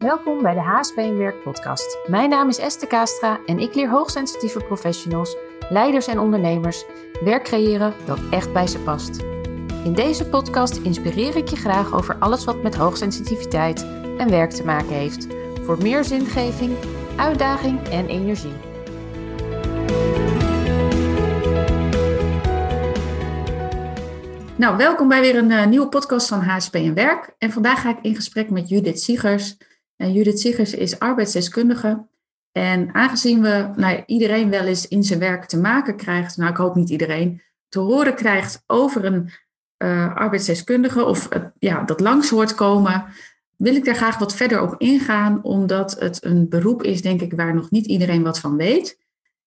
Welkom bij de HSP in Werk podcast. Mijn naam is Esther Kastra en ik leer hoogsensitieve professionals, leiders en ondernemers werk creëren dat echt bij ze past. In deze podcast inspireer ik je graag over alles wat met hoogsensitiviteit en werk te maken heeft. Voor meer zingeving, uitdaging en energie. Nou, welkom bij weer een uh, nieuwe podcast van HSP en Werk. En vandaag ga ik in gesprek met Judith Siegers. En Judith Siegers is arbeidsdeskundige. En aangezien we nou, iedereen wel eens in zijn werk te maken krijgt, nou ik hoop niet iedereen, te horen krijgt over een uh, arbeidsdeskundige of ja, dat langs hoort komen, wil ik daar graag wat verder op ingaan, omdat het een beroep is, denk ik, waar nog niet iedereen wat van weet.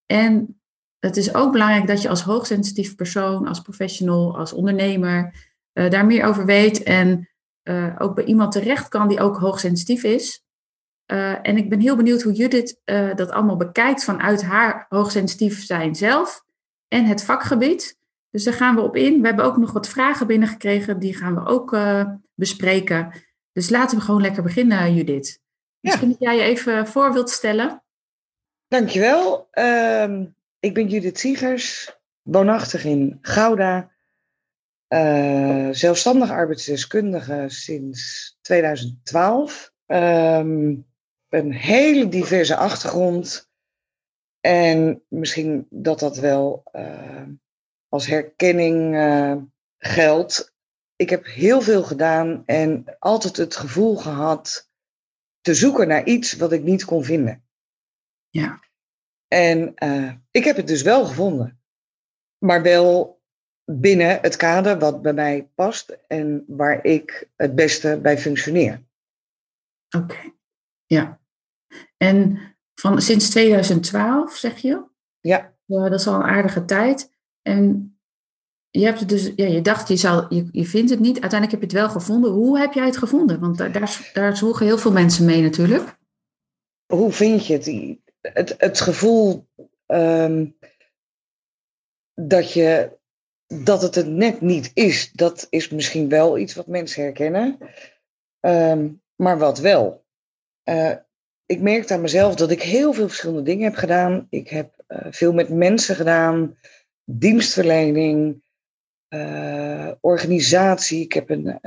En het is ook belangrijk dat je als hoogsensitief persoon, als professional, als ondernemer uh, daar meer over weet en uh, ook bij iemand terecht kan die ook hoogsensitief is. Uh, en ik ben heel benieuwd hoe Judith dat allemaal bekijkt vanuit haar hoogsensitief zijn zelf en het vakgebied. Dus daar gaan we op in. We hebben ook nog wat vragen binnengekregen, die gaan we ook bespreken. Dus laten we gewoon lekker beginnen, Judith. Misschien ja. dat jij je even voor wilt stellen. Dankjewel. Uh, ik ben Judith Siegers, woonachtig in Gouda. Zelfstandig arbeidsdeskundige sinds 2012. Um, een hele diverse achtergrond. En misschien dat dat wel uh, als herkenning uh, geldt. Ik heb heel veel gedaan en altijd het gevoel gehad te zoeken naar iets wat ik niet kon vinden. Ja. En uh, ik heb het dus wel gevonden. Maar wel binnen het kader wat bij mij past en waar ik het beste bij functioneer. Oké, okay. ja. En van, sinds 2012 zeg je? Ja. ja. Dat is al een aardige tijd. En je, hebt het dus, ja, je dacht, je, zou, je, je vindt het niet. Uiteindelijk heb je het wel gevonden. Hoe heb jij het gevonden? Want daar, daar, daar zwoegen heel veel mensen mee natuurlijk. Hoe vind je het? het, het gevoel um, dat, je, dat het het net niet is, dat is misschien wel iets wat mensen herkennen. Um, maar wat wel. Uh, ik merkte aan mezelf dat ik heel veel verschillende dingen heb gedaan. Ik heb uh, veel met mensen gedaan, dienstverlening, uh, organisatie. Ik heb een,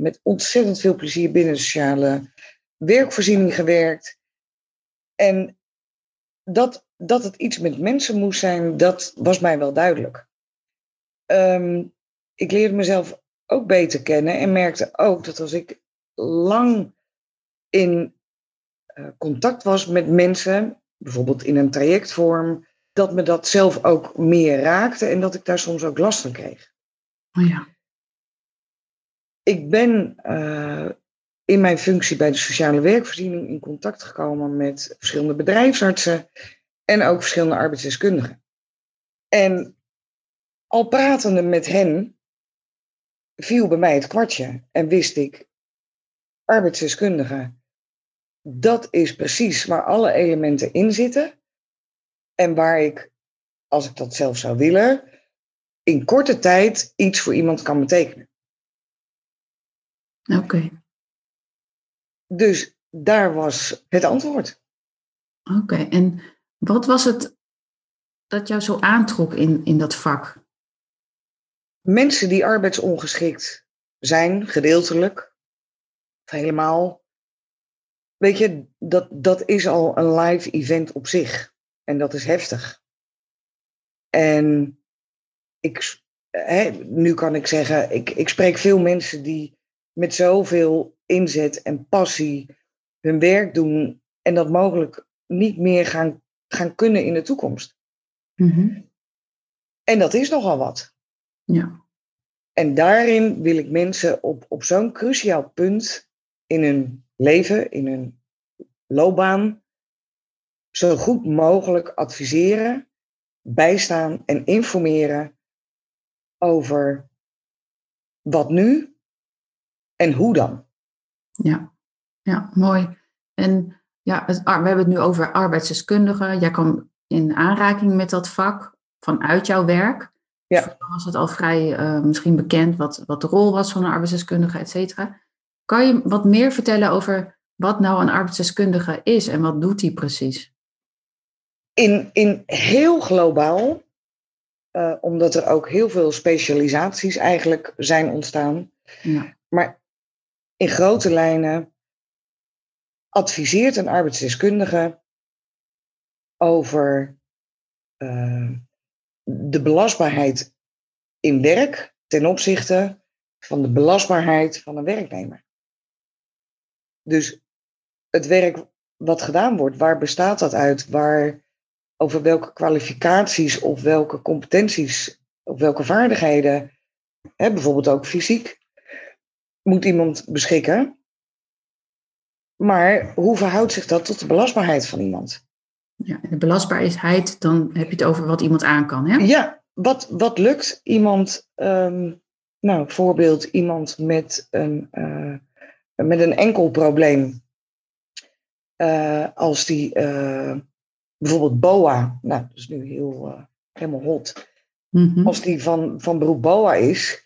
met ontzettend veel plezier binnen de sociale werkvoorziening gewerkt. En dat, dat het iets met mensen moest zijn, dat was mij wel duidelijk. Um, ik leerde mezelf ook beter kennen en merkte ook dat als ik lang in contact was met mensen, bijvoorbeeld in een trajectvorm, dat me dat zelf ook meer raakte en dat ik daar soms ook last van kreeg. Oh ja. Ik ben uh, in mijn functie bij de sociale werkvoorziening in contact gekomen met verschillende bedrijfsartsen en ook verschillende arbeidsdeskundigen. En al pratende met hen viel bij mij het kwartje en wist ik, arbeidsdeskundige, dat is precies waar alle elementen in zitten en waar ik, als ik dat zelf zou willen, in korte tijd iets voor iemand kan betekenen. Oké. Okay. Dus daar was het antwoord. Oké, okay. en wat was het dat jou zo aantrok in, in dat vak? Mensen die arbeidsongeschikt zijn, gedeeltelijk, of helemaal. Weet je, dat, dat is al een live event op zich. En dat is heftig. En ik, hè, nu kan ik zeggen, ik, ik spreek veel mensen die met zoveel inzet en passie hun werk doen en dat mogelijk niet meer gaan, gaan kunnen in de toekomst. Mm-hmm. En dat is nogal wat. Ja. En daarin wil ik mensen op, op zo'n cruciaal punt in hun leven, in hun loopbaan, zo goed mogelijk adviseren, bijstaan en informeren over wat nu en hoe dan. Ja, ja mooi. En ja, het, we hebben het nu over arbeidsdeskundigen. Jij kwam in aanraking met dat vak vanuit jouw werk. Ja. Dan was het al vrij uh, misschien bekend wat, wat de rol was van een arbeidsdeskundige, et cetera. Kan je wat meer vertellen over wat nou een arbeidsdeskundige is en wat doet die precies? In, in heel globaal, uh, omdat er ook heel veel specialisaties eigenlijk zijn ontstaan. Ja. Maar in grote lijnen adviseert een arbeidsdeskundige over uh, de belastbaarheid in werk ten opzichte van de belastbaarheid van een werknemer. Dus het werk wat gedaan wordt, waar bestaat dat uit? Waar, over welke kwalificaties of welke competenties of welke vaardigheden, hè, bijvoorbeeld ook fysiek, moet iemand beschikken? Maar hoe verhoudt zich dat tot de belastbaarheid van iemand? Ja, de belastbaarheid, dan heb je het over wat iemand aan kan, hè? Ja, wat, wat lukt iemand, um, nou, voorbeeld iemand met een, uh, met een enkel probleem. Uh, als die uh, bijvoorbeeld BOA, nou, dat is nu heel, helemaal hot. Mm -hmm. Als die van, van beroep BOA is,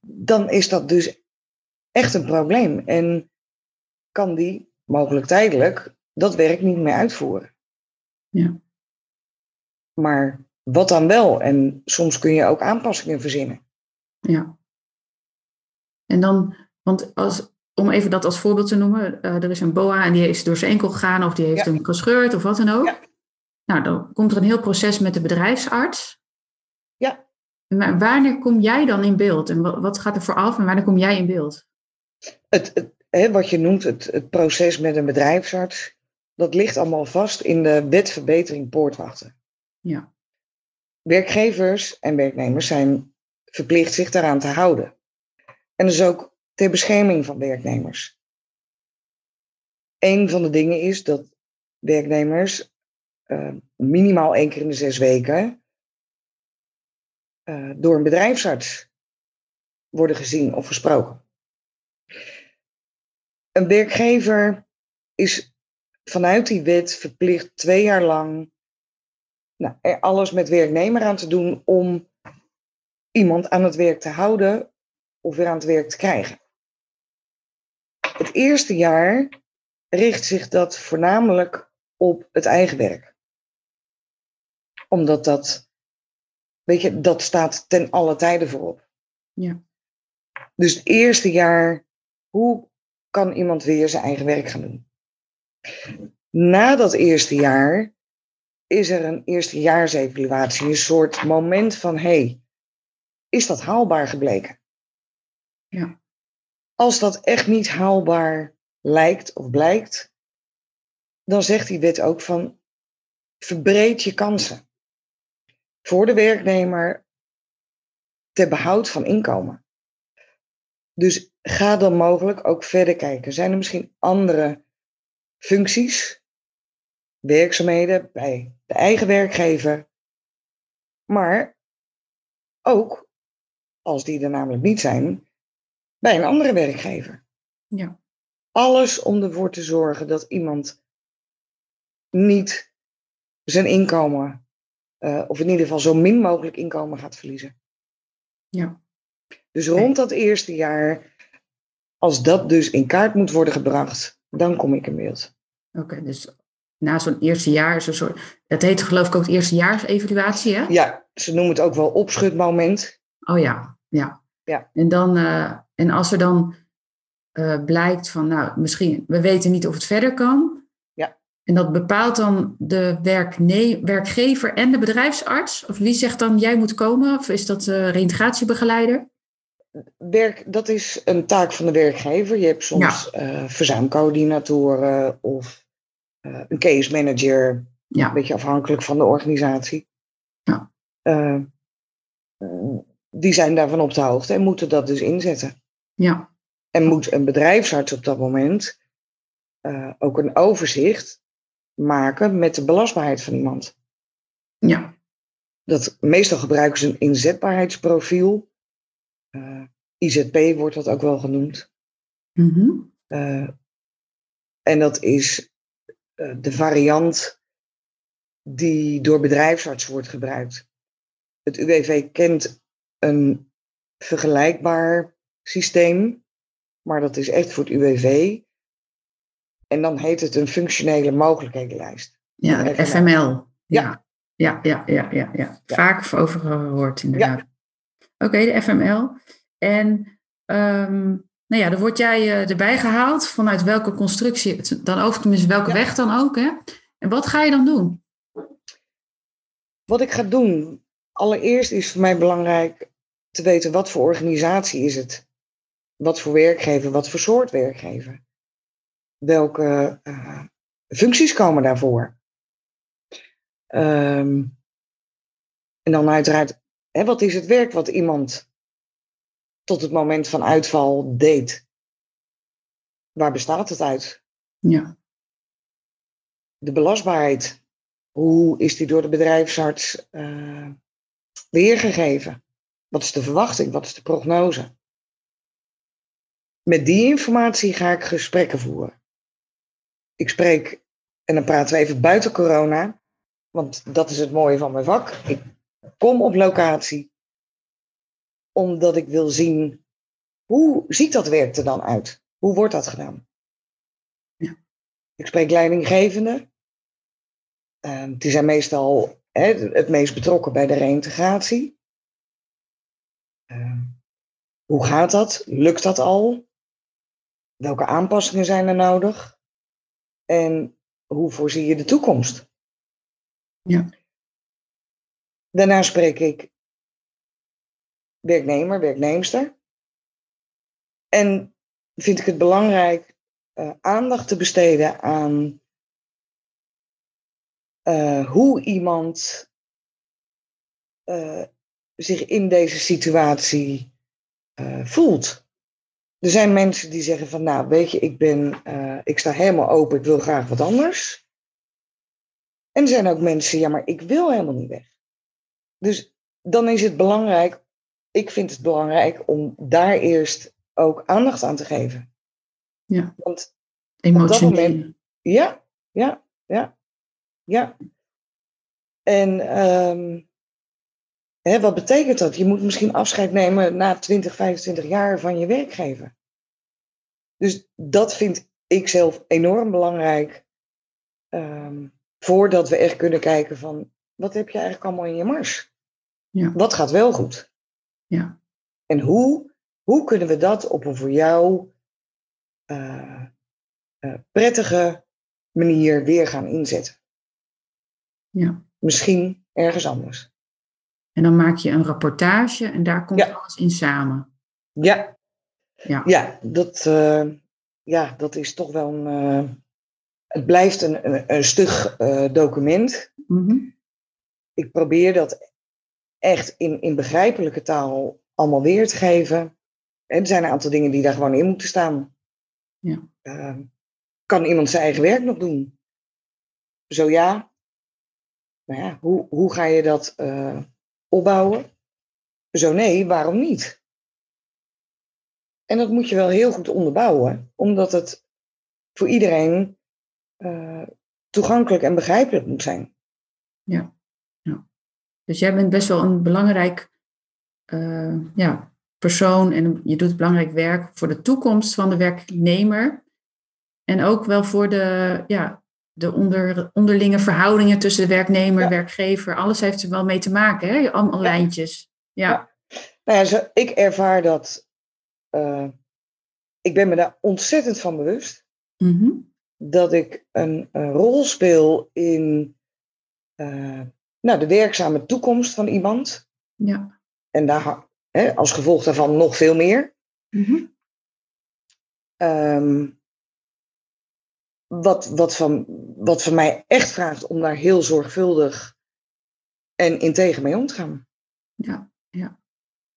dan is dat dus echt een probleem. En kan die, mogelijk tijdelijk, dat werk niet meer uitvoeren. Ja. Maar wat dan wel? En soms kun je ook aanpassingen verzinnen. Ja. En dan, want als, om even dat als voorbeeld te noemen, uh, er is een boa en die is door zijn enkel gegaan of die heeft ja. hem gescheurd of wat dan ook. Ja. Nou, dan komt er een heel proces met de bedrijfsarts. Ja. Maar wanneer kom jij dan in beeld? En wat, wat gaat er vooraf en wanneer kom jij in beeld? Het, het hè, wat je noemt het, het proces met een bedrijfsarts, dat ligt allemaal vast in de wetverbetering poortwachten. Ja. Werkgevers en werknemers zijn verplicht zich daaraan te houden. En dus ook ter bescherming van werknemers. Een van de dingen is dat werknemers uh, minimaal één keer in de zes weken uh, door een bedrijfsarts worden gezien of gesproken. Een werkgever is vanuit die wet verplicht twee jaar lang nou, er alles met werknemer aan te doen om iemand aan het werk te houden of weer aan het werk te krijgen. Het eerste jaar richt zich dat voornamelijk op het eigen werk. Omdat dat, weet je, dat staat ten alle tijden voorop. Ja. Dus het eerste jaar, hoe kan iemand weer zijn eigen werk gaan doen? Na dat eerste jaar is er een eerstejaarsevaluatie, een soort moment van, hey, is dat haalbaar gebleken? Ja. Als dat echt niet haalbaar lijkt of blijkt, dan zegt die wet ook van, verbreed je kansen. Voor de werknemer ter behoud van inkomen. Dus ga dan mogelijk ook verder kijken. Zijn er misschien andere functies, werkzaamheden bij de eigen werkgever, maar ook, als die er namelijk niet zijn, bij een andere werkgever. Ja. Alles om ervoor te zorgen dat iemand niet zijn inkomen, uh, of in ieder geval zo min mogelijk inkomen gaat verliezen. Ja. Dus rond dat eerste jaar, als dat dus in kaart moet worden gebracht, dan kom ik in beeld. Oké, dus na zo'n eerste jaar is een soort. Het heet geloof ik ook het eerstejaarsevaluatie, hè? Ja, ze noemen het ook wel opschutmoment. Oh ja, ja. ja. En, dan, uh, en als er dan uh, blijkt van, nou, misschien, we weten niet of het verder kan. Ja. En dat bepaalt dan de werkne werkgever en de bedrijfsarts? Of wie zegt dan, jij moet komen? Of is dat de reintegratiebegeleider? Werk, dat is een taak van de werkgever. Je hebt soms ja. uh, verzuimcoördinatoren of uh, een case manager, ja. een beetje afhankelijk van de organisatie. Ja. Die zijn daarvan op de hoogte en moeten dat dus inzetten. Ja. En moet een bedrijfsarts op dat moment uh, ook een overzicht maken met de belastbaarheid van iemand. Ja. Dat, meestal gebruiken ze een inzetbaarheidsprofiel. IZP wordt dat ook wel genoemd. Mm -hmm. en dat is eh, de variant die door bedrijfsarts wordt gebruikt. Het UWV kent een vergelijkbaar systeem, maar dat is echt voor het UWV. En dan heet het een functionele mogelijkhedenlijst. Ja, Een FML. Ja. Ja, ja, ja, ja, ja. Ja. Vaak over gehoord, inderdaad. Oké, de FML. En ehm, nou ja, dan word jij eh, erbij gehaald vanuit welke constructie, dan ook, tenminste welke Ja. weg dan ook. Hè? En wat ga je dan doen? Wat ik ga doen, allereerst is voor mij belangrijk te weten wat voor organisatie is het. Wat voor werkgever, wat voor soort werkgever. Welke eh, functies komen daarvoor. Ehm, en dan uiteraard, hè, wat is het werk wat iemand tot het moment van uitval deed? Waar bestaat het uit? Ja, de belastbaarheid. Hoe is die door de bedrijfsarts eh, weergegeven? Wat is de verwachting? Wat is de prognose? Met die informatie ga ik gesprekken voeren. Ik spreek, en dan praten we even buiten corona, want dat is het mooie van mijn vak. Ik kom op locatie omdat ik wil zien hoe ziet dat werk er dan uit? Hoe wordt dat gedaan? Ja. Ik spreek leidinggevenden. Ehm, die zijn meestal hè, het meest betrokken bij de reïntegratie. Ehm, hoe gaat dat? Lukt dat al? Welke aanpassingen zijn er nodig? En hoe voorzie je de toekomst? Ja. Daarna spreek ik werknemer, werknemster. En vind ik het belangrijk eh, aandacht te besteden aan eh, hoe iemand eh, zich in deze situatie voelt. Er zijn mensen die zeggen van, nou, weet je, ik ben, eh, ik sta helemaal open, ik wil graag wat anders. En er zijn ook mensen, ja, maar ik wil helemaal niet weg. Dus dan is het belangrijk, ik vind het belangrijk om daar eerst ook aandacht aan te geven. Ja. Want emotioneel. moment- ja, ja, ja, ja. En ehm, hè, wat betekent dat? Je moet misschien afscheid nemen na 20, 25 jaar van je werkgever. Dus dat vind ik zelf enorm belangrijk. ehm, voordat we echt kunnen kijken van, wat heb je eigenlijk allemaal in je mars? Ja. Wat gaat wel goed? Ja. En hoe, hoe kunnen we dat op een voor jou eh, eh, prettige manier weer gaan inzetten? Ja. Misschien ergens anders. En dan maak je een rapportage en daar komt Ja. alles in samen. Ja, Ja. ja, dat, eh, ja dat is toch wel een. eh, het blijft een, een, een stug eh, document. Mhm. Ik probeer dat echt in, in begrijpelijke taal allemaal weer te geven. En er zijn een aantal dingen die daar gewoon in moeten staan. Ja. Eh, kan iemand zijn eigen werk nog doen? Zo ja. Nou ja, hoe, hoe ga je dat opbouwen? Zo nee, waarom niet? En dat moet je wel heel goed onderbouwen, omdat het voor iedereen eh, toegankelijk en begrijpelijk moet zijn. Dus jij bent best wel een belangrijk eh, ja, persoon en je doet belangrijk werk voor de toekomst van de werknemer. En ook wel voor de, ja, de onder, onderlinge verhoudingen tussen de werknemer Ja. werkgever. Alles heeft er wel mee te maken, hè? Allemaal Ja. lijntjes. Ja. Ja. Nou ja, zo, ik ervaar dat. eh, ik ben me daar ontzettend van bewust. Mhm. Dat ik een, een rol speel in eh, nou, de werkzame toekomst van iemand. ja. En daar, hè, als gevolg daarvan nog veel meer. Mhm. Ehm, wat, wat, van, wat van mij echt vraagt om daar heel zorgvuldig en integer mee om te gaan. Ja, ja.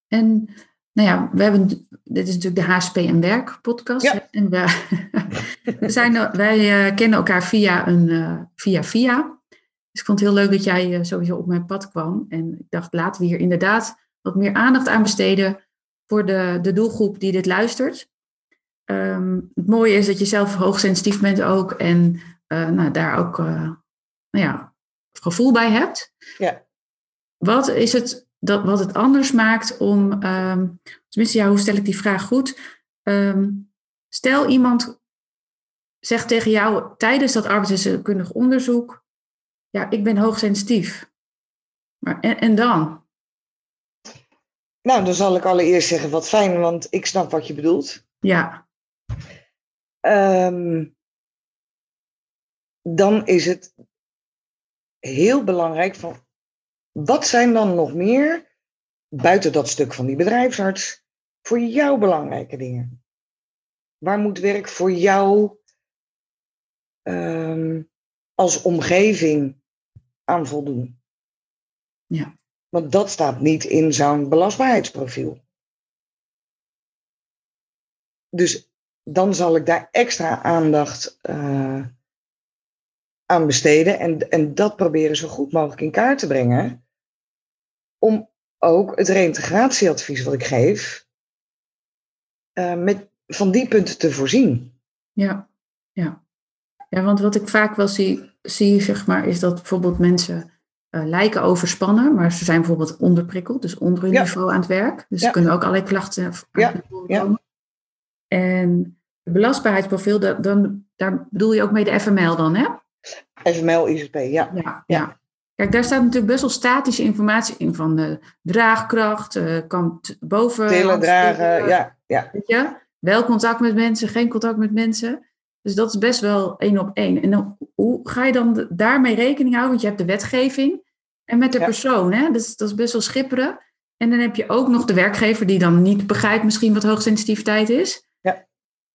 En nou ja, we hebben, dit is natuurlijk de HSP en Werk podcast. Ja. En we, we zijn, wij eh, kennen elkaar via een eh, via via. Dus ik vond het heel leuk dat jij eh, sowieso op mijn pad kwam. En ik dacht, laten we hier inderdaad wat meer aandacht aan besteden voor de, de doelgroep die dit luistert. Ehm, het mooie is dat je zelf hoogsensitief bent ook en eh, nou, daar ook eh, nou ja, gevoel bij hebt. Ja. Wat is het dat, wat het anders maakt om, ehm, tenminste, ja, hoe stel ik die vraag goed? Ehm, stel iemand zegt tegen jou tijdens dat arbeidsdeskundig onderzoek, ja, ik ben hoogsensitief. Maar en, en dan? Nou, dan zal ik allereerst zeggen wat fijn, want ik snap wat je bedoelt. Ja. Ehm, dan is het heel belangrijk van wat zijn dan nog meer, buiten dat stuk van die bedrijfsarts, voor jou belangrijke dingen? Waar moet werk voor jou ehm, als omgeving aan voldoen? Ja. Want dat staat niet in zo'n belastbaarheidsprofiel. Dus dan zal ik daar extra aandacht uh, aan besteden en, en dat proberen zo goed mogelijk in kaart te brengen. Om ook het reïntegratieadvies wat ik geef, uh, met, van die punten te voorzien. Ja, ja. ja, want wat ik vaak wel zie, zie zeg maar, is dat bijvoorbeeld mensen uh, lijken overspannen, maar ze zijn bijvoorbeeld onderprikkeld, dus onder hun ja. niveau aan het werk. Dus ja. er kunnen ook allerlei klachten ja. ja. En het belastbaarheidsprofiel, dat, dan, daar bedoel je ook mee de FML dan, hè? FML, ISP, ja. ja. Ja, Kijk, daar staat natuurlijk best wel statische informatie in van de draagkracht, uh, kan boven... Tillen, dragen, ja. ja. Weet je? Wel contact met mensen, geen contact met mensen. Dus dat is best wel één op één. En dan, hoe ga je dan daarmee rekening houden? Want je hebt de wetgeving en met de Ja. persoon. Hè? Dat, is, dat is best wel schipperen. En dan heb je ook nog de werkgever die dan niet begrijpt misschien wat hoogsensitiviteit is.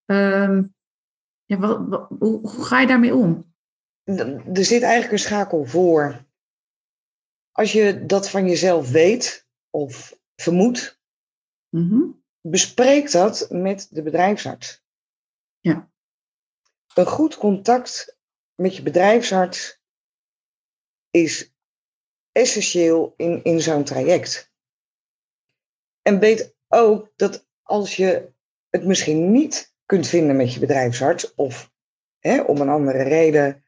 Ehm, ja, wat, wat- hoe, hoe ga je daarmee om? Er zit eigenlijk een schakel voor. Als je dat van jezelf weet of vermoedt, Mhm. bespreek dat met de bedrijfsarts. Ja. Een goed contact met je bedrijfsarts is essentieel in, in zo'n traject. En weet ook dat als je het misschien niet kunt vinden met je bedrijfsarts, of hè, om een andere reden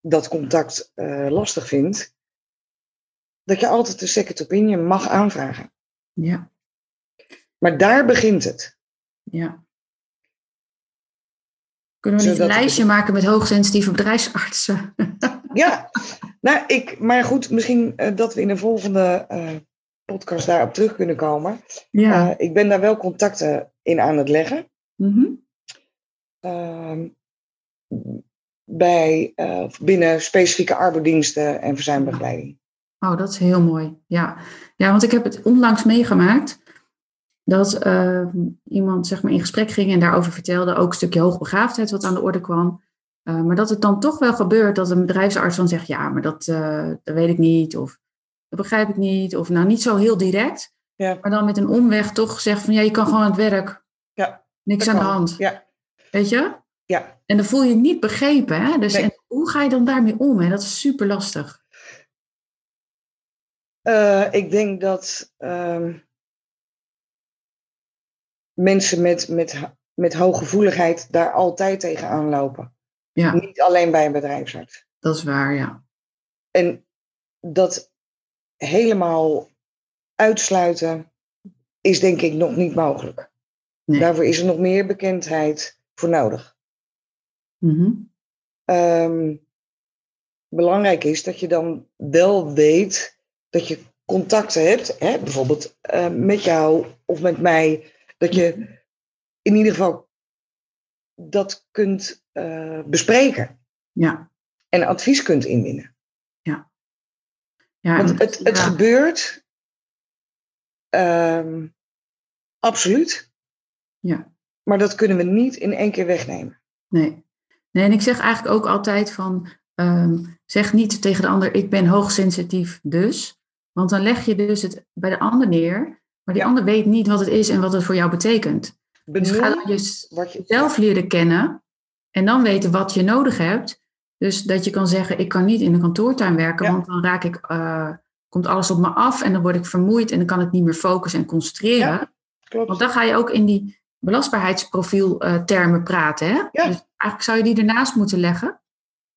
dat contact eh, lastig vindt, dat je altijd een second opinion mag aanvragen. Ja, Maar daar begint het. ja. Kunnen we niet een lijstje maken met hoogsensitieve bedrijfsartsen? Ja, nou, ik, maar goed, misschien eh, dat we in een volgende eh, podcast daarop terug kunnen komen. ja. Ik ben daar wel contacten in aan het leggen. Mhm. Ehm, bij, eh, binnen specifieke arbeidsdiensten en verzuimbegeleiding. Oh, dat is heel mooi. Ja, ja want ik heb het onlangs meegemaakt dat eh, iemand zeg maar, in gesprek ging en daarover vertelde, ook een stukje hoogbegaafdheid wat aan de orde kwam. Eh, maar dat het dan toch wel gebeurt dat een bedrijfsarts dan zegt, ja, maar dat, eh, dat weet ik niet, of dat begrijp ik niet, of nou niet zo heel direct, Ja, maar dan met een omweg toch zegt van, ja, je kan gewoon aan het werk, Ja, niks aan de hand, Ja, weet je? ja. En dan voel je je niet begrepen, hè? Dus Nee. en hoe ga je dan daarmee om? Hè? Dat is super lastig. Eh, ik denk dat ehm, mensen met, met, met hooggevoeligheid daar altijd tegenaan lopen. Ja, Niet alleen bij een bedrijfsarts. dat is waar, ja. En dat helemaal uitsluiten is denk ik nog niet mogelijk. Nee. Daarvoor is er nog meer bekendheid voor nodig. Mhm. Ehm, belangrijk is dat je dan wel weet dat je contacten hebt, hè, bijvoorbeeld eh, met jou of met mij, dat je in ieder geval dat kunt eh, bespreken Ja. en advies kunt inwinnen. Ja, Want en- het, het ja. gebeurt ehm, absoluut, Ja, maar dat kunnen we niet in één keer wegnemen. nee. Nee, en ik zeg eigenlijk ook altijd van, ehm, zeg niet tegen de ander, ik ben hoogsensitief dus. Want dan leg je dus het bij de ander neer, maar die Ja. ander weet niet wat het is en wat het voor jou betekent. Dus ga je wat je zelf leren kennen en dan weten wat je nodig hebt. Dus dat je kan zeggen, ik kan niet in een kantoortuin werken, Ja. want dan raak ik, eh, komt alles op me af en dan word ik vermoeid en dan kan ik niet meer focussen en concentreren. Ja. klopt. Want dan ga je ook in die belastbaarheidsprofiel eh, termen praten. Hè? Ja. Dus eigenlijk zou je die ernaast moeten leggen.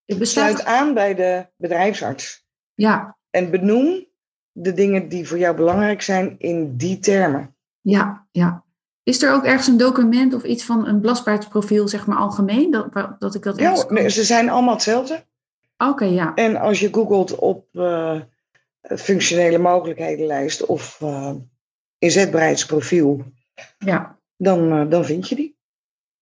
Ik besluit, Sluit aan bij de bedrijfsarts. ja, En benoem de dingen die voor jou belangrijk zijn in die termen. ja, ja. Is er ook ergens een document of iets van een belastbaarheidsprofiel, zeg maar algemeen, dat, dat ik dat Ja, nee, ze zijn allemaal hetzelfde. Oké, ja. En als je googelt op uh, functionele mogelijkhedenlijst of uh, inzetbaarheidsprofiel, ja. Dan, uh, dan vind je die.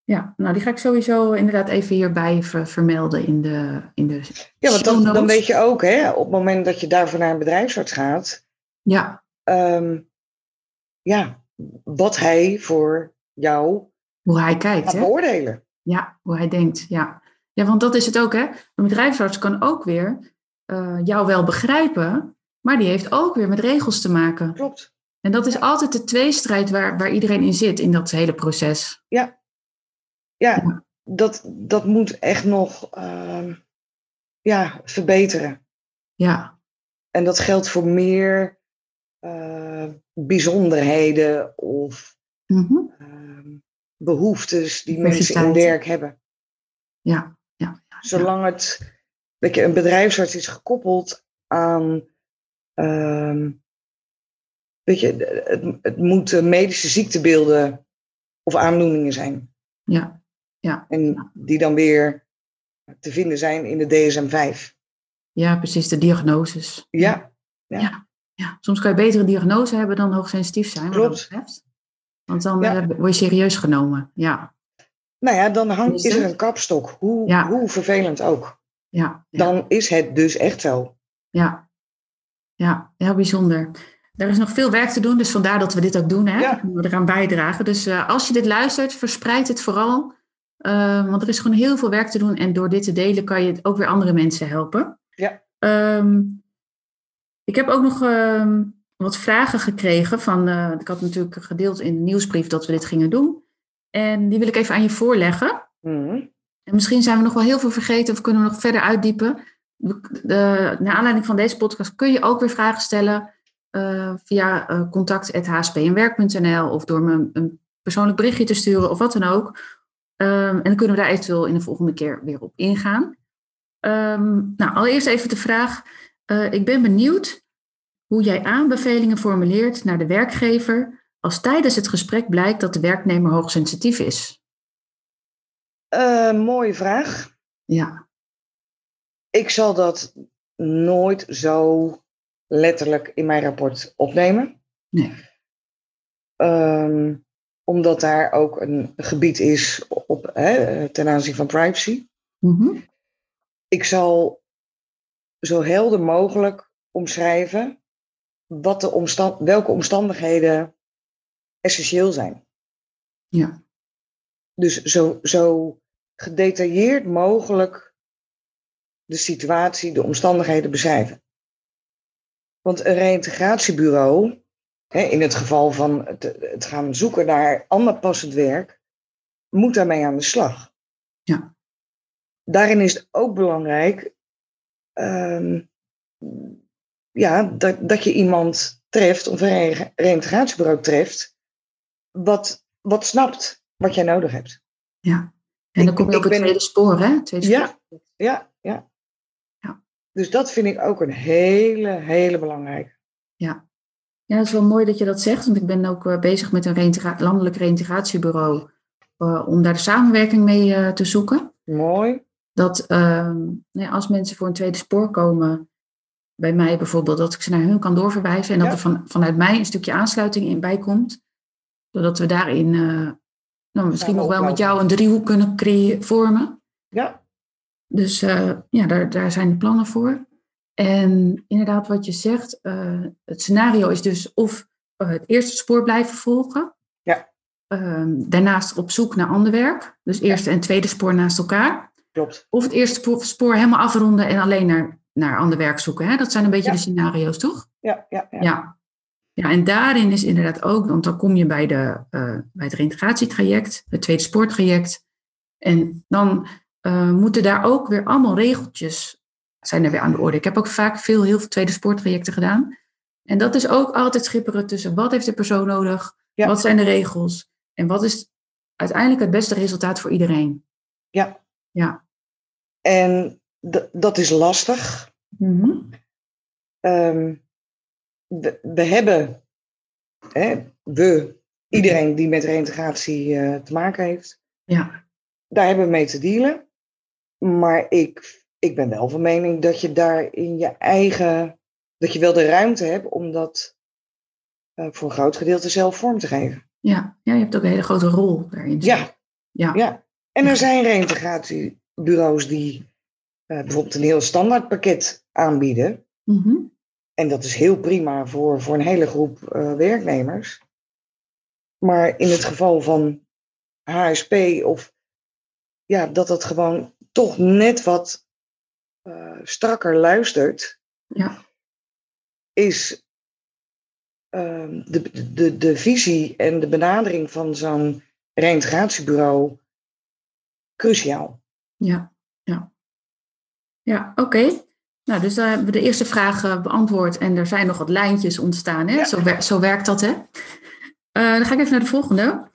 Ja, nou die ga ik sowieso inderdaad even hierbij vermelden in de in de Ja, want dan, dan weet je ook, hè, op het moment dat je daarvoor naar een bedrijfsarts gaat, ja. Um, ja, wat hij voor jou hoe hij kijkt, gaat beoordelen. Ja, hoe hij denkt, ja. Ja, want dat is het ook, hè. Een bedrijfsarts kan ook weer uh, jou wel begrijpen, maar die heeft ook weer met regels te maken. Klopt. En dat is altijd de tweestrijd waar, waar iedereen in zit, in dat hele proces. Ja, ja. Dat, dat moet echt nog uh, ja, verbeteren. Ja. En dat geldt voor meer uh, bijzonderheden of mm -hmm. uh, behoeftes die mensen in werk hebben. Ja, ja. ja Zolang het, weet je, een bedrijfsarts is gekoppeld aan, uh, weet je, het, het moeten medische ziektebeelden of aandoeningen zijn. Ja, ja. En die dan weer te vinden zijn in de DSM-5. Ja, precies, de diagnoses. Ja. ja. ja. Ja, soms kan je beter een diagnose hebben dan hoogsensitief zijn. Klopt. Want dan ja. word je serieus genomen. Ja. Nou ja, dan hangt, is er een kapstok. Hoe, ja. hoe vervelend ook. Ja. Dan is het dus echt zo. Ja. Ja, heel bijzonder. Er is nog veel werk te doen, dus vandaar dat we dit ook doen. Hè? Ja. We eraan bijdragen. Dus uh, als je dit luistert, verspreid het vooral. Uh, want er is gewoon heel veel werk te doen. En door dit te delen kan je ook weer andere mensen helpen. Ja. Um, ik heb ook nog uh, wat vragen gekregen van. Uh, ik had natuurlijk gedeeld in de nieuwsbrief dat we dit gingen doen. En die wil ik even aan je voorleggen. Mm. En misschien zijn we nog wel heel veel vergeten of kunnen we nog verder uitdiepen. De, naar aanleiding van deze podcast kun je ook weer vragen stellen uh, via uh, contact.hspnwerk.nl of door me een persoonlijk berichtje te sturen of wat dan ook. Um, en dan kunnen we daar eventueel in de volgende keer weer op ingaan. Um, nou, allereerst even de vraag. Uh, ik ben benieuwd hoe jij aanbevelingen formuleert naar de werkgever als tijdens het gesprek blijkt dat de werknemer hoogsensitief is. Mooie vraag. Ja. Ik zal dat nooit zo letterlijk in mijn rapport opnemen. Nee. Um, omdat daar ook een gebied is op, hè, ten aanzien van privacy. Mm -hmm. Ik zal zo helder mogelijk omschrijven wat de omstand, welke omstandigheden essentieel zijn. Ja. Dus zo, zo gedetailleerd mogelijk de situatie, de omstandigheden beschrijven. Want een reïntegratiebureau, hè, in het geval van het, het gaan zoeken naar ander passend werk, moet daarmee aan de slag. Ja. Daarin is het ook belangrijk um, ja, dat, dat je iemand treft, of een reïntegratiebureau treft, wat, wat snapt wat jij nodig hebt. Ja, en dan kom je op het ben, tweede spoor, hè? Tweede spoor. ja, ja. Dus dat vind ik ook een hele, hele belangrijke. Ja. ja, het is wel mooi dat je dat zegt, want ik ben ook uh, bezig met een reintegra landelijk reïntegratiebureau uh, om daar de samenwerking mee uh, te zoeken. Mooi. Dat nou als mensen voor een tweede spoor komen, bij mij bijvoorbeeld, dat ik ze naar hun kan doorverwijzen en dat er van, vanuit mij een stukje aansluiting in bij komt. Zodat we daarin nou, misschien nog wel met jou een driehoek kunnen creëren, vormen. Ja, Dus uh, ja, daar, daar zijn de plannen voor. En inderdaad, wat je zegt, uh, het scenario is dus of het eerste spoor blijven volgen. Ja. daarnaast op zoek naar ander werk. Dus eerste en tweede spoor naast elkaar. klopt. Of het eerste spoor, spoor helemaal afronden en alleen naar, naar ander werk zoeken. Hè? Dat zijn een beetje Ja. de scenario's, toch? Ja, ja, ja. Ja. ja, en daarin is inderdaad ook, want dan kom je bij, de, bij het reintegratietraject, het tweede spoortraject. En dan uh, moeten daar ook weer allemaal regeltjes zijn er weer aan de orde. Ik heb ook vaak veel, heel veel tweede spoortrajecten gedaan. En dat is ook altijd schipperen tussen wat heeft de persoon nodig, Ja. wat zijn de regels en wat is uiteindelijk het beste resultaat voor iedereen. Ja. Ja. En dat is lastig. Mhm. Ehm, we, we hebben, hè, we, iedereen die met reintegratie uh, te maken heeft. Ja. Daar hebben we mee te dealen. Maar ik, ik ben wel van mening dat je daar in je eigen, dat je wel de ruimte hebt om dat uh, voor een groot gedeelte zelf vorm te geven. Ja, ja je hebt ook een hele grote rol daarin. Ja. ja. ja. En er zijn reintegratiebureaus die uh, bijvoorbeeld een heel standaard pakket aanbieden. Mm En dat is heel prima voor, voor een hele groep uh, werknemers. Maar in het geval van HSP of ja, dat het gewoon toch net wat uh, strakker luistert, ja. is uh, de, de, de visie en de benadering van zo'n reintegratiebureau cruciaal. Ja, ja. Ja, oké. Nou, dus daar hebben we de eerste vraag beantwoord en er zijn nog wat lijntjes ontstaan. Hè? Ja. Zo, wer zo werkt dat, hè? Uh, dan ga ik even naar de volgende.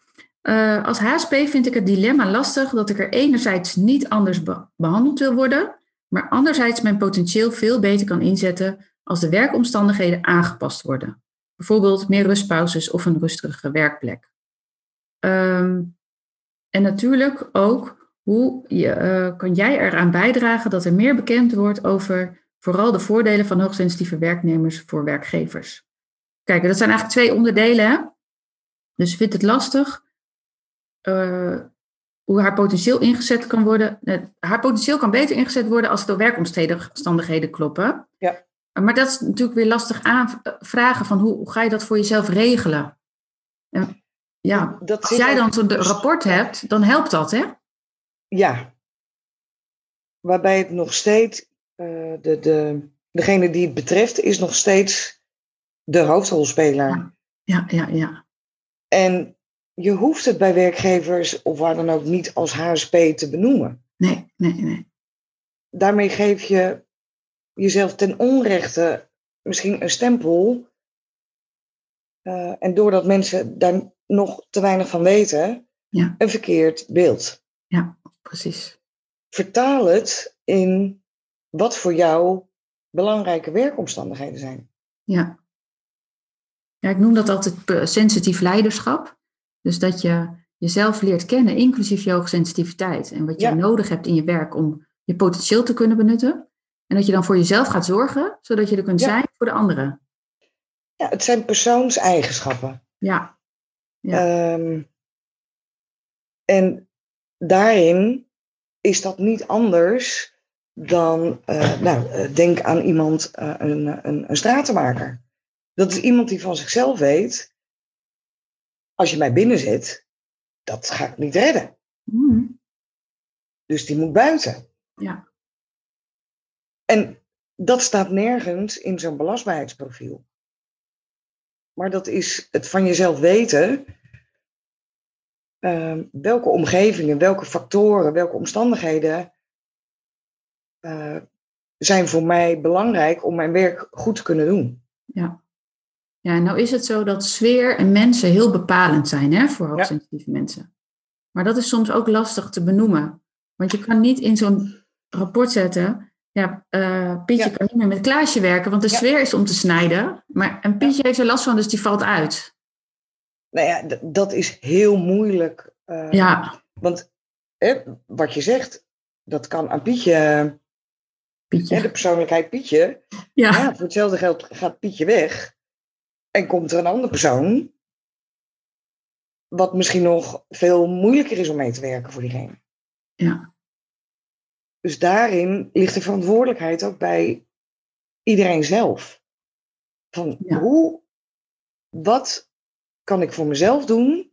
Uh, als HSP vind ik het dilemma lastig dat ik er enerzijds niet anders be behandeld wil worden, maar anderzijds mijn potentieel veel beter kan inzetten als de werkomstandigheden aangepast worden. Bijvoorbeeld meer rustpauzes of een rustige werkplek. Um, en natuurlijk ook hoe je, uh, kan jij eraan bijdragen dat er meer bekend wordt over vooral de voordelen van hoogsensitieve werknemers voor werkgevers. Kijk, dat zijn eigenlijk twee onderdelen. Hè? Dus vindt het lastig uh, hoe haar potentieel ingezet kan worden. Uh, haar potentieel kan beter ingezet worden als de werkomstandigheden kloppen. Ja. Maar dat is natuurlijk weer lastig aanvragen van hoe, hoe ga je dat voor jezelf regelen? En, ja, dat als jij dan zo'n rapport hebt, dan helpt dat, hè? Ja. Waarbij het nog steeds, uh, de, de, degene die het betreft, is nog steeds de hoofdrolspeler. Ja, ja, ja. ja. En je hoeft het bij werkgevers of waar dan ook niet als HSP te benoemen. Nee, nee, nee. Daarmee geef je jezelf ten onrechte misschien een stempel. Uh, en doordat mensen daar nog te weinig van weten, ja. een verkeerd beeld. Ja, precies. Vertaal het in wat voor jou belangrijke werkomstandigheden zijn. Ja. Ja, ik noem dat altijd sensitief leiderschap. Dus dat je jezelf leert kennen, inclusief je hoogsensitiviteit. En wat je Ja. nodig hebt in je werk om je potentieel te kunnen benutten. En dat je dan voor jezelf gaat zorgen, zodat je er kunt Ja. zijn voor de anderen. Ja, het zijn persoonseigenschappen. Ja, Ja. Ehm, en daarin is dat niet anders dan, eh, nou, eh, denk aan iemand, eh, een, een, een stratenmaker. Dat is iemand die van zichzelf weet, als je mij binnen zet, dat ga ik niet redden. Mm, Dus die moet buiten. ja. En dat staat nergens in zo'n belastbaarheidsprofiel. Maar dat is het van jezelf weten. ehm, welke omgevingen, welke factoren, welke omstandigheden eh, zijn voor mij belangrijk om mijn werk goed te kunnen doen. Ja. Ja, nou is het zo dat sfeer en mensen heel bepalend zijn hè, voor hoogsensitieve mensen. Maar dat is soms ook lastig te benoemen. Want je kan niet in zo'n rapport zetten. Ja, eh, Pietje Ja. kan niet meer met Klaasje werken, want de Ja. sfeer is om te snijden. Maar en Pietje heeft er last van, dus die valt uit. Nou ja, dat is heel moeilijk. eh, Ja, Want hè, wat je zegt, dat kan aan Pietje, hè, Pietje. de persoonlijkheid Pietje. Ja, Ja, voor hetzelfde geld gaat Pietje weg. En komt er een andere persoon. Wat misschien nog veel moeilijker is om mee te werken voor diegene. ja, Dus daarin ligt de verantwoordelijkheid ook bij iedereen zelf. Van Ja. hoe, wat kan ik voor mezelf doen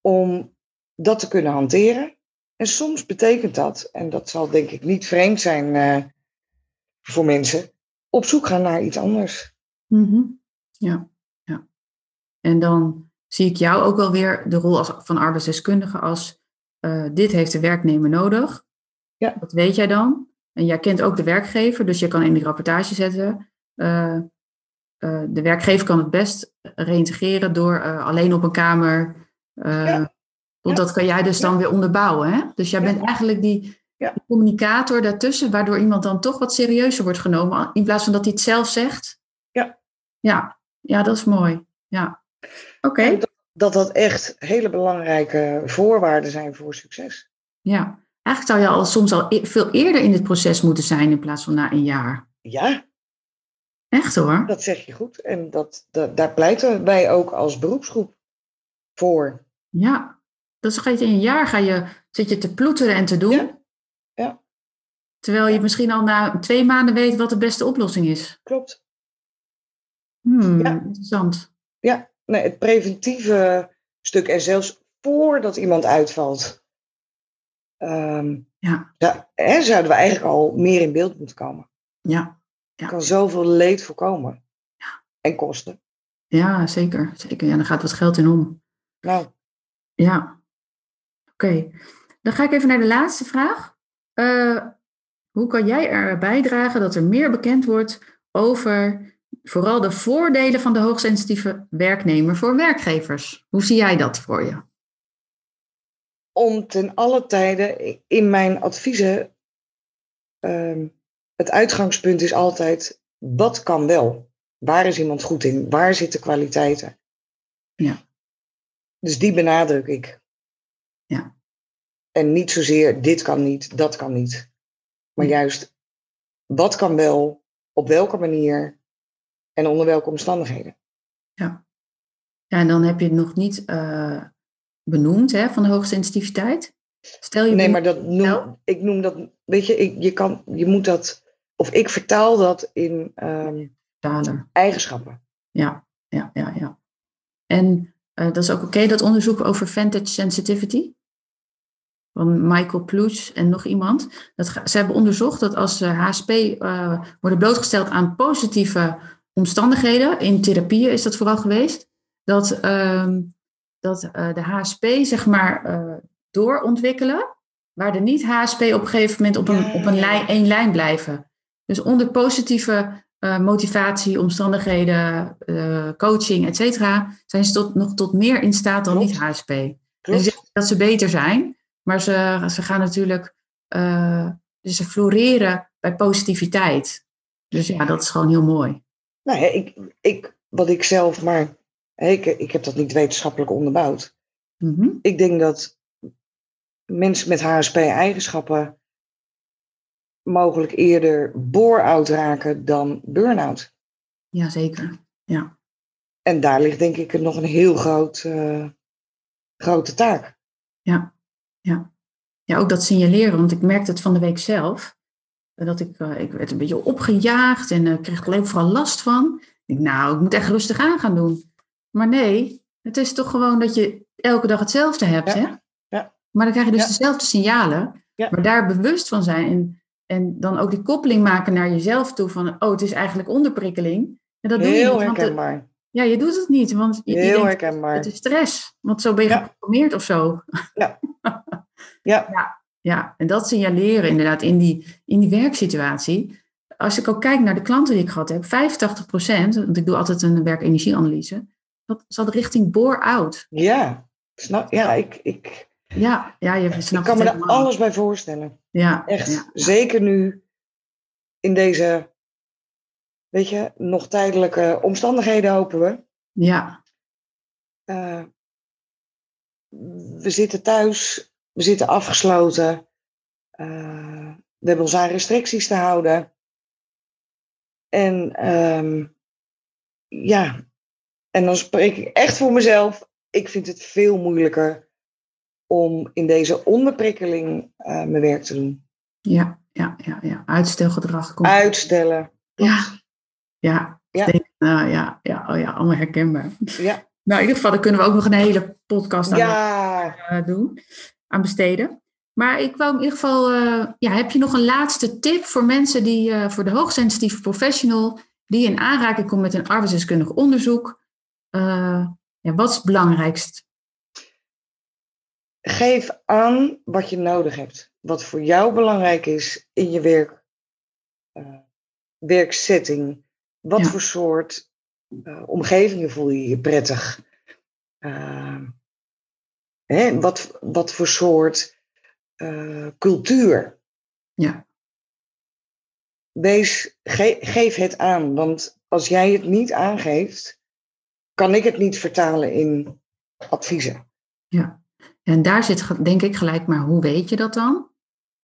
om dat te kunnen hanteren? En soms betekent dat, en dat zal denk ik niet vreemd zijn eh, voor mensen, op zoek gaan naar iets anders. Mhm. Ja, ja. En dan zie ik jou ook wel weer de rol als, van arbeidsdeskundige als eh, dit heeft de werknemer nodig. Ja. Dat weet jij dan. En jij kent ook de werkgever, dus je kan in die rapportage zetten. eh, eh, de werkgever kan het best reïntegreren door alleen op een kamer. Ja. Want dat kan jij dus dan weer onderbouwen. Hè? Dus jij bent eigenlijk die, Ja. die communicator daartussen, waardoor iemand dan toch wat serieuzer wordt genomen. In plaats van dat hij het zelf zegt. Ja. Ja, ja dat is mooi. Ja. Oké. Dat, dat dat echt hele belangrijke voorwaarden zijn voor succes. Ja, eigenlijk zou je al soms al e- veel eerder in dit proces moeten zijn in plaats van na een jaar. Ja, Echt hoor. dat zeg je goed. En dat, dat, daar pleiten wij ook als beroepsgroep voor. Ja. Dus ga je in een jaar ga je, zit je te ploeteren en te doen. Ja. Ja. Terwijl je misschien al na twee maanden weet wat de beste oplossing is. Klopt. Hmm, Ja. interessant. Ja, nee, het preventieve stuk. En zelfs voordat iemand uitvalt, ehm, Ja, ja, hè, zouden we eigenlijk al meer in beeld moeten komen. ja. Je kan zoveel leed voorkomen. Ja. En kosten. ja zeker. zeker. Ja, daar gaat wat geld in om. Nou, Ja. Oké. Dan ga ik even naar de laatste vraag. Eh, hoe kan jij er bijdragen dat er meer bekend wordt over vooral de voordelen van de hoogsensitieve werknemer voor werkgevers? Hoe zie jij dat voor je? om ten alle tijden in mijn adviezen. ehm, het uitgangspunt is altijd: wat kan wel? Waar is iemand goed in? Waar zitten kwaliteiten? Ja. Dus die benadruk ik. Ja. En niet zozeer dit kan niet, dat kan niet. Maar juist wat kan wel, op welke manier en onder welke omstandigheden. Ja, en dan heb je het nog niet eh, benoemd hè, van de hoogsensitiviteit. Stel je Nee, maar dat noem, Nou? ik noem dat, weet je, ik, je, kan, je moet dat, of ik vertaal dat in Taler. eigenschappen. Ja, ja, ja, ja. En eh, dat is ook oké, dat onderzoek over vintage sensitivity. Van Michael Ploes en nog iemand. Dat, ze hebben onderzocht dat als HSP eh, worden blootgesteld aan positieve omstandigheden, in therapieën is dat vooral geweest, dat, ehm, dat eh, de HSP zeg maar eh, doorontwikkelen, waar de niet-HSP op een gegeven moment op een, op een lijn, één lijn blijven. Dus onder positieve eh, motivatie, omstandigheden, coaching, et cetera, zijn ze tot, nog tot meer in staat dan Klopt. niet HSP. Klopt? Dus dat ze beter zijn, maar ze, ze gaan natuurlijk, dus ze floreren bij positiviteit. Dus ja, dat is gewoon heel mooi. Nou ja, ik, ik, wat ik zelf, maar hè, ik, ik heb dat niet wetenschappelijk onderbouwd. Mhm. Ik denk dat mensen met HSP-eigenschappen mogelijk eerder bore-out raken dan burn-out. Jazeker. Ja. En daar ligt denk ik nog een heel groot, eh, grote taak. Ja. ja. Ja, ook dat signaleren, want ik merkte het van de week zelf. Dat ik, eh, ik werd een beetje opgejaagd en eh, kreeg er alleen vooral last van. Ik nou, ik moet echt rustig aan gaan doen. Maar nee, het is toch gewoon dat je elke dag hetzelfde hebt, Ja, hè? ja. Maar dan krijg je dus Ja. dezelfde signalen. Ja. Maar daar bewust van zijn en, en dan ook die koppeling maken naar jezelf toe van, oh, het is eigenlijk onderprikkeling. En dat doe je niet, want ja, je doet het niet, want je, Heel denkt, herkenbaar. het is stress. Want zo ben je geprogrammeerd of zo. Ja, Ja, en dat signaleren inderdaad in die, in die werksituatie. Als ik ook kijk naar de klanten die ik gehad heb, 85%, want ik doe altijd een werkenergieanalyse, dat zat richting bore-out. ja. Snap, ja ik, ik, Ja, ja, je ik snapt kan me er alles bij voorstellen. Ja, Echt. ja, Zeker nu in deze, weet je, nog tijdelijke omstandigheden hopen we. ja, Eh, we zitten thuis, we zitten afgesloten. eh, we hebben ons aan restricties te houden. En ehm, ja, en dan spreek ik echt voor mezelf. Ik vind het veel moeilijker om in deze onderprikkeling eh, mijn werk te doen. ja, ja, ja, ja. Uitstelgedrag komt. Uitstellen. Ja, ja. Ja. Denk, nou, ja, ja, oh ja, allemaal herkenbaar. Ja, Nou, in ieder geval, daar kunnen we ook nog een hele podcast aan ja. eh, doen, aan besteden. Maar ik wou in ieder geval, eh, ja, heb je nog een laatste tip voor mensen die, eh, voor de hoogsensitieve professional, die in aanraking komt met een arbeidsdeskundig onderzoek? Eh, ja, wat is het belangrijkst? Geef aan wat je nodig hebt. Wat voor jou belangrijk is in je werk, werksetting. Wat Ja. voor soort omgevingen voel je je prettig? Hè, wat, wat voor soort eh, cultuur? Ja, Wees, ge- geef het aan. Want als jij het niet aangeeft, kan ik het niet vertalen in adviezen. Ja, en daar zit denk ik gelijk, maar hoe weet je dat dan?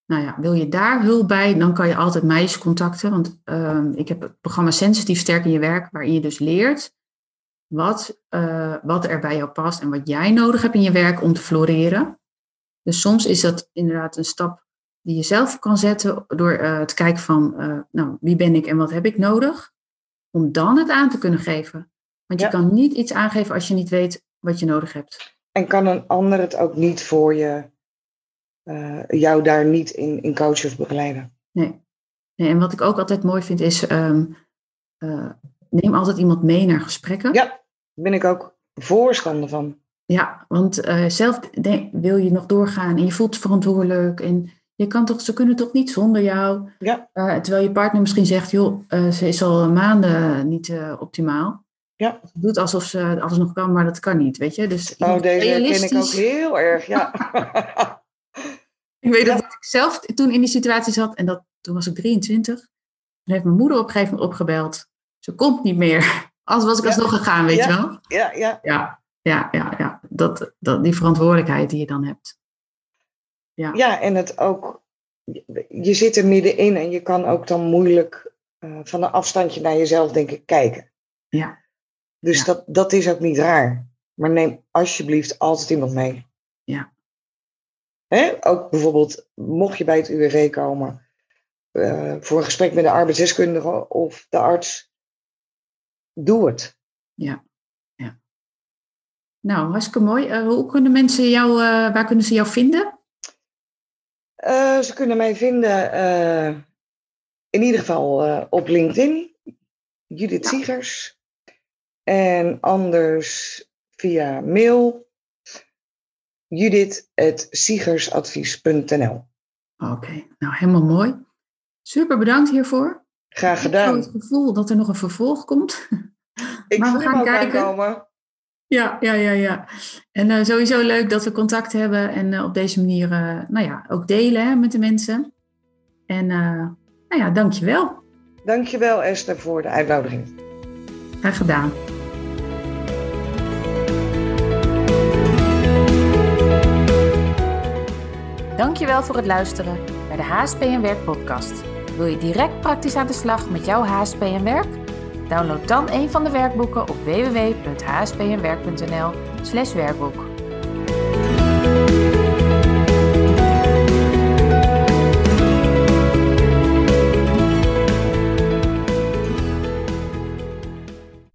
Nou ja, wil je daar hulp bij, dan kan je altijd mij eens contacten. Want ehm, ik heb het programma Sensitief Sterk in je werk, waarin je dus leert wat, uh, wat er bij jou past en wat jij nodig hebt in je werk om te floreren. Dus soms is dat inderdaad een stap die je zelf kan zetten door uh, te kijken van, uh, nou, wie ben ik en wat heb ik nodig? Om dan het aan te kunnen geven. Want je kan niet iets aangeven als je niet weet wat je nodig hebt. En kan een ander het ook niet voor je, jou daar niet in, in coachen of begeleiden? Nee. nee. En wat ik ook altijd mooi vind is, um, neem altijd iemand mee naar gesprekken. Ja, ben ik ook voorstander van. Ja, want uh, zelf wil je nog doorgaan en je voelt verantwoordelijk en je kan toch, ze kunnen toch niet zonder jou. Ja. Uh, terwijl je partner misschien zegt, joh, uh, ze is al maanden niet optimaal. Ja. Ze doet alsof ze alles nog kan, maar dat kan niet, weet je. Dus oh, deze ken ik ook heel erg, ja. ik weet ja. dat ik zelf toen in die situatie zat en dat, toen was ik 23. Toen heeft mijn moeder op een gegeven moment opgebeld. Ze komt niet meer. Als was ik alsnog gegaan, weet je wel. Ja, ja. Ja, ja, ja, ja. Dat, dat, die verantwoordelijkheid die je dan hebt. Ja. ja, en het ook, je zit er middenin en je kan ook dan moeilijk uh, van een afstandje naar jezelf, denk ik, kijken. Ja. Dus Ja. Dat, dat is ook niet raar. Maar neem alsjeblieft altijd iemand mee. Ja. Hè? Ook bijvoorbeeld, mocht je bij het UWV komen uh, voor een gesprek met de arbeidsdeskundige of de arts, doe het. Ja. ja. Nou, hartstikke mooi. Uh, hoe kunnen mensen jou, uh, waar kunnen ze jou vinden? Uh, ze kunnen mij vinden in ieder geval op LinkedIn, Judith ja. Siegers. En anders via mail, judith.siegersadvies.nl. Oké, okay. nou helemaal mooi. Super bedankt hiervoor. Graag gedaan. Ik heb het gevoel dat er nog een vervolg komt. Ik maar we gaan kijken. Aankomen. Ja, ja, ja, ja. En uh, sowieso leuk dat we contact hebben en uh, op deze manier, uh, nou ja, ook delen hè, met de mensen. En nou ja, dankjewel. Dankjewel Esther voor de uitnodiging. Graag gedaan. Dankjewel voor het luisteren naar de HSP en Werk podcast. Wil je direct praktisch aan de slag met jouw HSP en Werk? Download dan een van de werkboeken op www.hspnwerk.nl/werkboek.